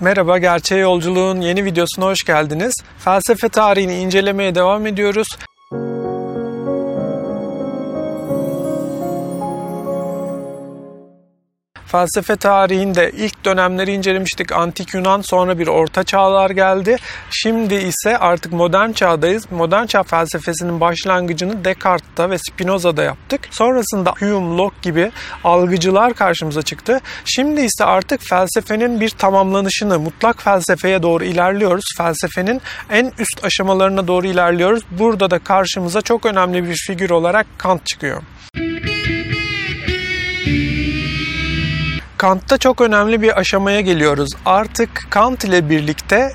Merhaba, Gerçeğe Yolculuğun yeni videosuna hoş geldiniz. Felsefe tarihini incelemeye devam ediyoruz. Felsefe tarihinde ilk dönemleri incelemiştik. Antik Yunan sonra bir orta çağlar geldi. Şimdi ise artık modern çağdayız. Modern çağ felsefesinin başlangıcını Descartes'ta ve Spinoza'da yaptık. Sonrasında Hume, Locke gibi algıcılar karşımıza çıktı. Şimdi ise artık felsefenin bir tamamlanışını, mutlak felsefeye doğru ilerliyoruz. Felsefenin en üst aşamalarına doğru ilerliyoruz. Burada da karşımıza çok önemli bir figür olarak Kant çıkıyor. Kant'ta çok önemli bir aşamaya geliyoruz. Artık Kant ile birlikte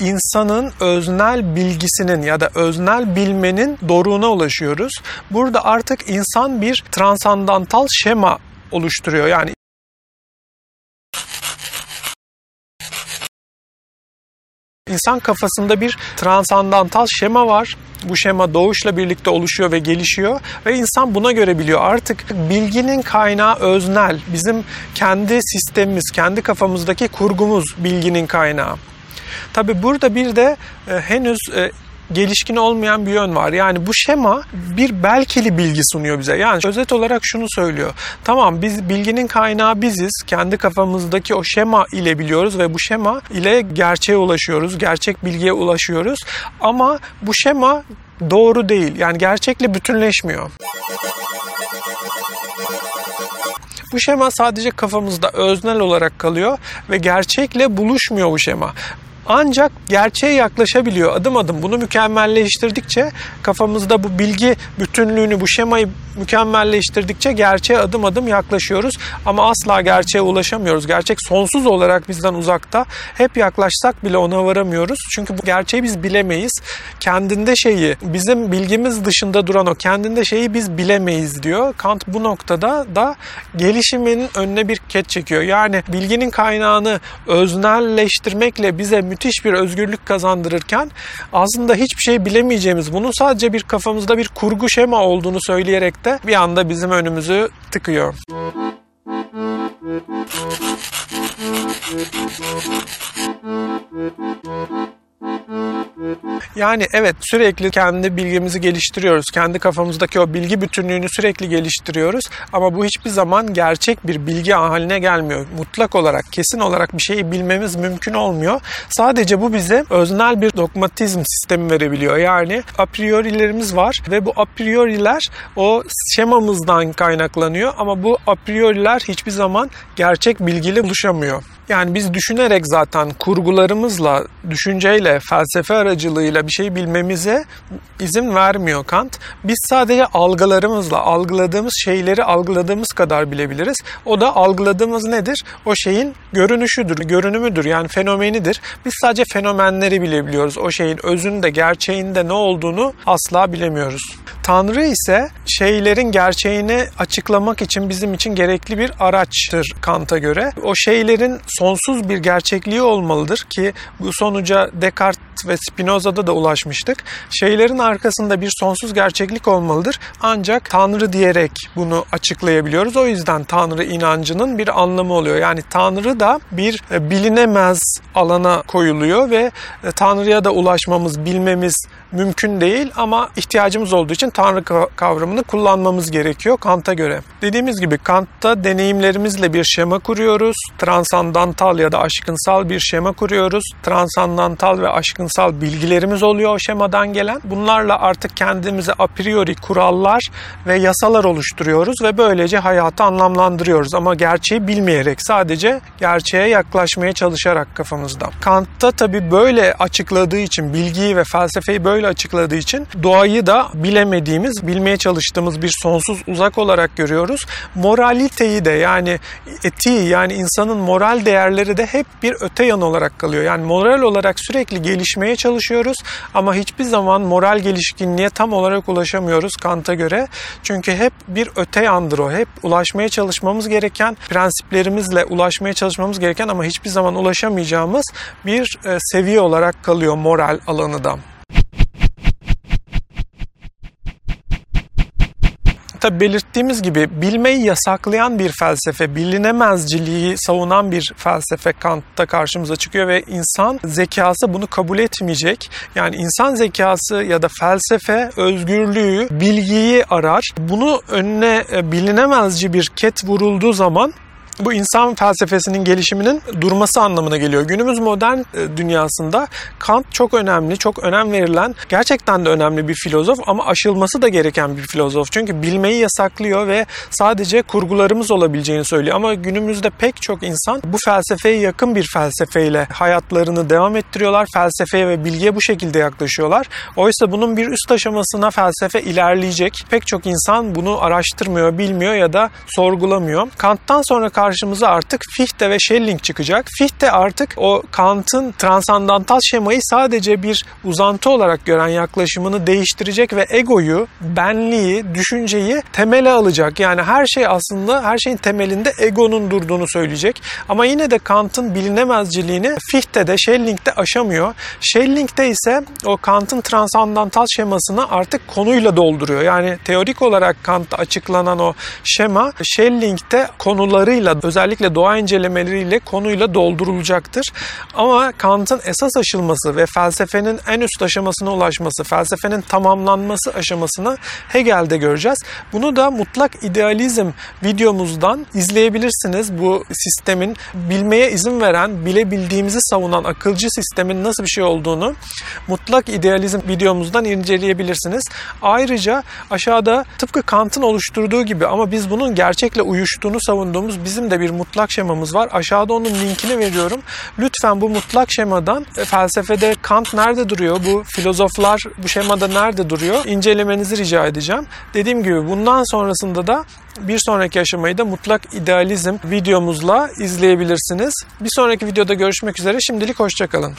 insanın öznel bilgisinin ya da öznel bilmenin doruğuna ulaşıyoruz. Burada artık insan bir transandantal şema oluşturuyor. Yani İnsan kafasında bir transandantal şema var. Bu şema doğuşla birlikte oluşuyor ve gelişiyor ve insan buna göre biliyor. Artık bilginin kaynağı öznel. Bizim kendi sistemimiz, kendi kafamızdaki kurgumuz bilginin kaynağı. Tabi burada bir de e, henüz e, gelişkin olmayan bir yön var. Yani bu şema bir belkeli bilgi sunuyor bize. Yani özet olarak şunu söylüyor. Tamam biz bilginin kaynağı biziz. Kendi kafamızdaki o şema ile biliyoruz ve bu şema ile gerçeğe ulaşıyoruz. Gerçek bilgiye ulaşıyoruz. Ama bu şema doğru değil. Yani gerçekle bütünleşmiyor. Bu şema sadece kafamızda öznel olarak kalıyor ve gerçekle buluşmuyor bu şema. Ancak gerçeğe yaklaşabiliyor adım adım. Bunu mükemmelleştirdikçe kafamızda bu bilgi bütünlüğünü, bu şemayı mükemmelleştirdikçe gerçeğe adım adım yaklaşıyoruz. Ama asla gerçeğe ulaşamıyoruz. Gerçek sonsuz olarak bizden uzakta. Hep yaklaşsak bile ona varamıyoruz. Çünkü bu gerçeği biz bilemeyiz. Kendinde şeyi, bizim bilgimiz dışında duran o kendinde şeyi biz bilemeyiz diyor. Kant bu noktada da gelişimin önüne bir ket çekiyor. Yani bilginin kaynağını öznelleştirmekle bize müthiş bir özgürlük kazandırırken aslında hiçbir şey bilemeyeceğimiz, bunun sadece bir kafamızda bir kurgu şema olduğunu söyleyerek de bir anda bizim önümüzü tıkıyor. Yani evet sürekli kendi bilgimizi geliştiriyoruz. Kendi kafamızdaki o bilgi bütünlüğünü sürekli geliştiriyoruz. Ama bu hiçbir zaman gerçek bir bilgi haline gelmiyor. Mutlak olarak, kesin olarak bir şeyi bilmemiz mümkün olmuyor. Sadece bu bize öznel bir dogmatizm sistemi verebiliyor. Yani a priorilerimiz var ve bu a prioriler o şemamızdan kaynaklanıyor. Ama bu a prioriler hiçbir zaman gerçek bilgiyle buluşamıyor. Yani biz düşünerek zaten kurgularımızla, düşünceyle, felsefe aracılığıyla bir şey bilmemize izin vermiyor Kant. Biz sadece algılarımızla, algıladığımız şeyleri algıladığımız kadar bilebiliriz. O da algıladığımız nedir? O şeyin görünüşüdür, görünümüdür yani fenomenidir. Biz sadece fenomenleri bilebiliyoruz. O şeyin özünde, gerçeğinde ne olduğunu asla bilemiyoruz. Tanrı ise şeylerin gerçeğini açıklamak için bizim için gerekli bir araçtır Kant'a göre. O şeylerin sonsuz bir gerçekliği olmalıdır ki bu sonuca Descartes ve Spinoza'da da ulaşmıştık. Şeylerin arkasında bir sonsuz gerçeklik olmalıdır. Ancak Tanrı diyerek bunu açıklayabiliyoruz. O yüzden Tanrı inancının bir anlamı oluyor. Yani Tanrı da bir e, bilinemez alana koyuluyor ve e, Tanrı'ya da ulaşmamız, bilmemiz mümkün değil ama ihtiyacımız olduğu için Tanrı kavramını kullanmamız gerekiyor Kant'a göre. Dediğimiz gibi Kant'ta deneyimlerimizle bir şema kuruyoruz. Transandantal ya da aşkınsal bir şema kuruyoruz. Transandantal ve aşkınsal bilgilerimiz oluyor o şemadan gelen. Bunlarla artık kendimize a priori kurallar ve yasalar oluşturuyoruz ve böylece hayatı anlamlandırıyoruz. Ama gerçeği bilmeyerek sadece gerçeğe yaklaşmaya çalışarak kafamızda. Kant'ta tabii böyle açıkladığı için bilgiyi ve felsefeyi böyle açıkladığı için doğayı da bilemediğimiz, bilmeye çalıştığımız bir sonsuz uzak olarak görüyoruz. Moraliteyi de yani etiği yani insanın moral değerleri de hep bir öte yan olarak kalıyor. Yani moral olarak sürekli gelişmeye çalışıyoruz ama hiçbir zaman moral gelişkinliğe tam olarak ulaşamıyoruz Kant'a göre. Çünkü hep bir öte yandır o. Hep ulaşmaya çalışmamız gereken, prensiplerimizle ulaşmaya çalışmamız gereken ama hiçbir zaman ulaşamayacağımız bir e, seviye olarak kalıyor moral alanı da. Başta belirttiğimiz gibi bilmeyi yasaklayan bir felsefe, bilinemezciliği savunan bir felsefe Kant'ta karşımıza çıkıyor ve insan zekası bunu kabul etmeyecek. Yani insan zekası ya da felsefe özgürlüğü, bilgiyi arar. Bunu önüne e, bilinemezci bir ket vurulduğu zaman bu insan felsefesinin gelişiminin durması anlamına geliyor. Günümüz modern e, dünyasında Kant çok önemli, çok önem verilen, gerçekten de önemli bir filozof ama aşılması da gereken bir filozof. Çünkü bilmeyi yasaklıyor ve sadece kurgularımız olabileceğini söylüyor. Ama günümüzde pek çok insan bu felsefeye yakın bir felsefeyle hayatlarını devam ettiriyorlar. Felsefeye ve bilgiye bu şekilde yaklaşıyorlar. Oysa bunun bir üst aşamasına felsefe ilerleyecek. Pek çok insan bunu araştırmıyor, bilmiyor ya da sorgulamıyor. Kant'tan sonra karşımıza artık Fichte ve Schelling çıkacak. Fichte artık o Kant'ın transandantal şemayı sadece bir uzantı olarak gören yaklaşımını değiştirecek ve egoyu, benliği, düşünceyi temele alacak. Yani her şey aslında her şeyin temelinde egonun durduğunu söyleyecek. Ama yine de Kant'ın bilinemezciliğini Fichte'de, Schelling'de aşamıyor. Schelling'de ise o Kant'ın transandantal şemasını artık konuyla dolduruyor. Yani teorik olarak Kant'ta açıklanan o şema Schelling'de konularıyla özellikle doğa incelemeleriyle konuyla doldurulacaktır. Ama Kant'ın esas aşılması ve felsefenin en üst aşamasına ulaşması, felsefenin tamamlanması aşamasını Hegel'de göreceğiz. Bunu da mutlak idealizm videomuzdan izleyebilirsiniz. Bu sistemin bilmeye izin veren, bilebildiğimizi savunan akılcı sistemin nasıl bir şey olduğunu mutlak idealizm videomuzdan inceleyebilirsiniz. Ayrıca aşağıda tıpkı Kant'ın oluşturduğu gibi ama biz bunun gerçekle uyuştuğunu savunduğumuz bizim de bir mutlak şemamız var. Aşağıda onun linkini veriyorum. Lütfen bu mutlak şemadan e, felsefede Kant nerede duruyor? Bu filozoflar bu şemada nerede duruyor? İncelemenizi rica edeceğim. Dediğim gibi bundan sonrasında da bir sonraki aşamayı da mutlak idealizm videomuzla izleyebilirsiniz. Bir sonraki videoda görüşmek üzere. Şimdilik hoşçakalın.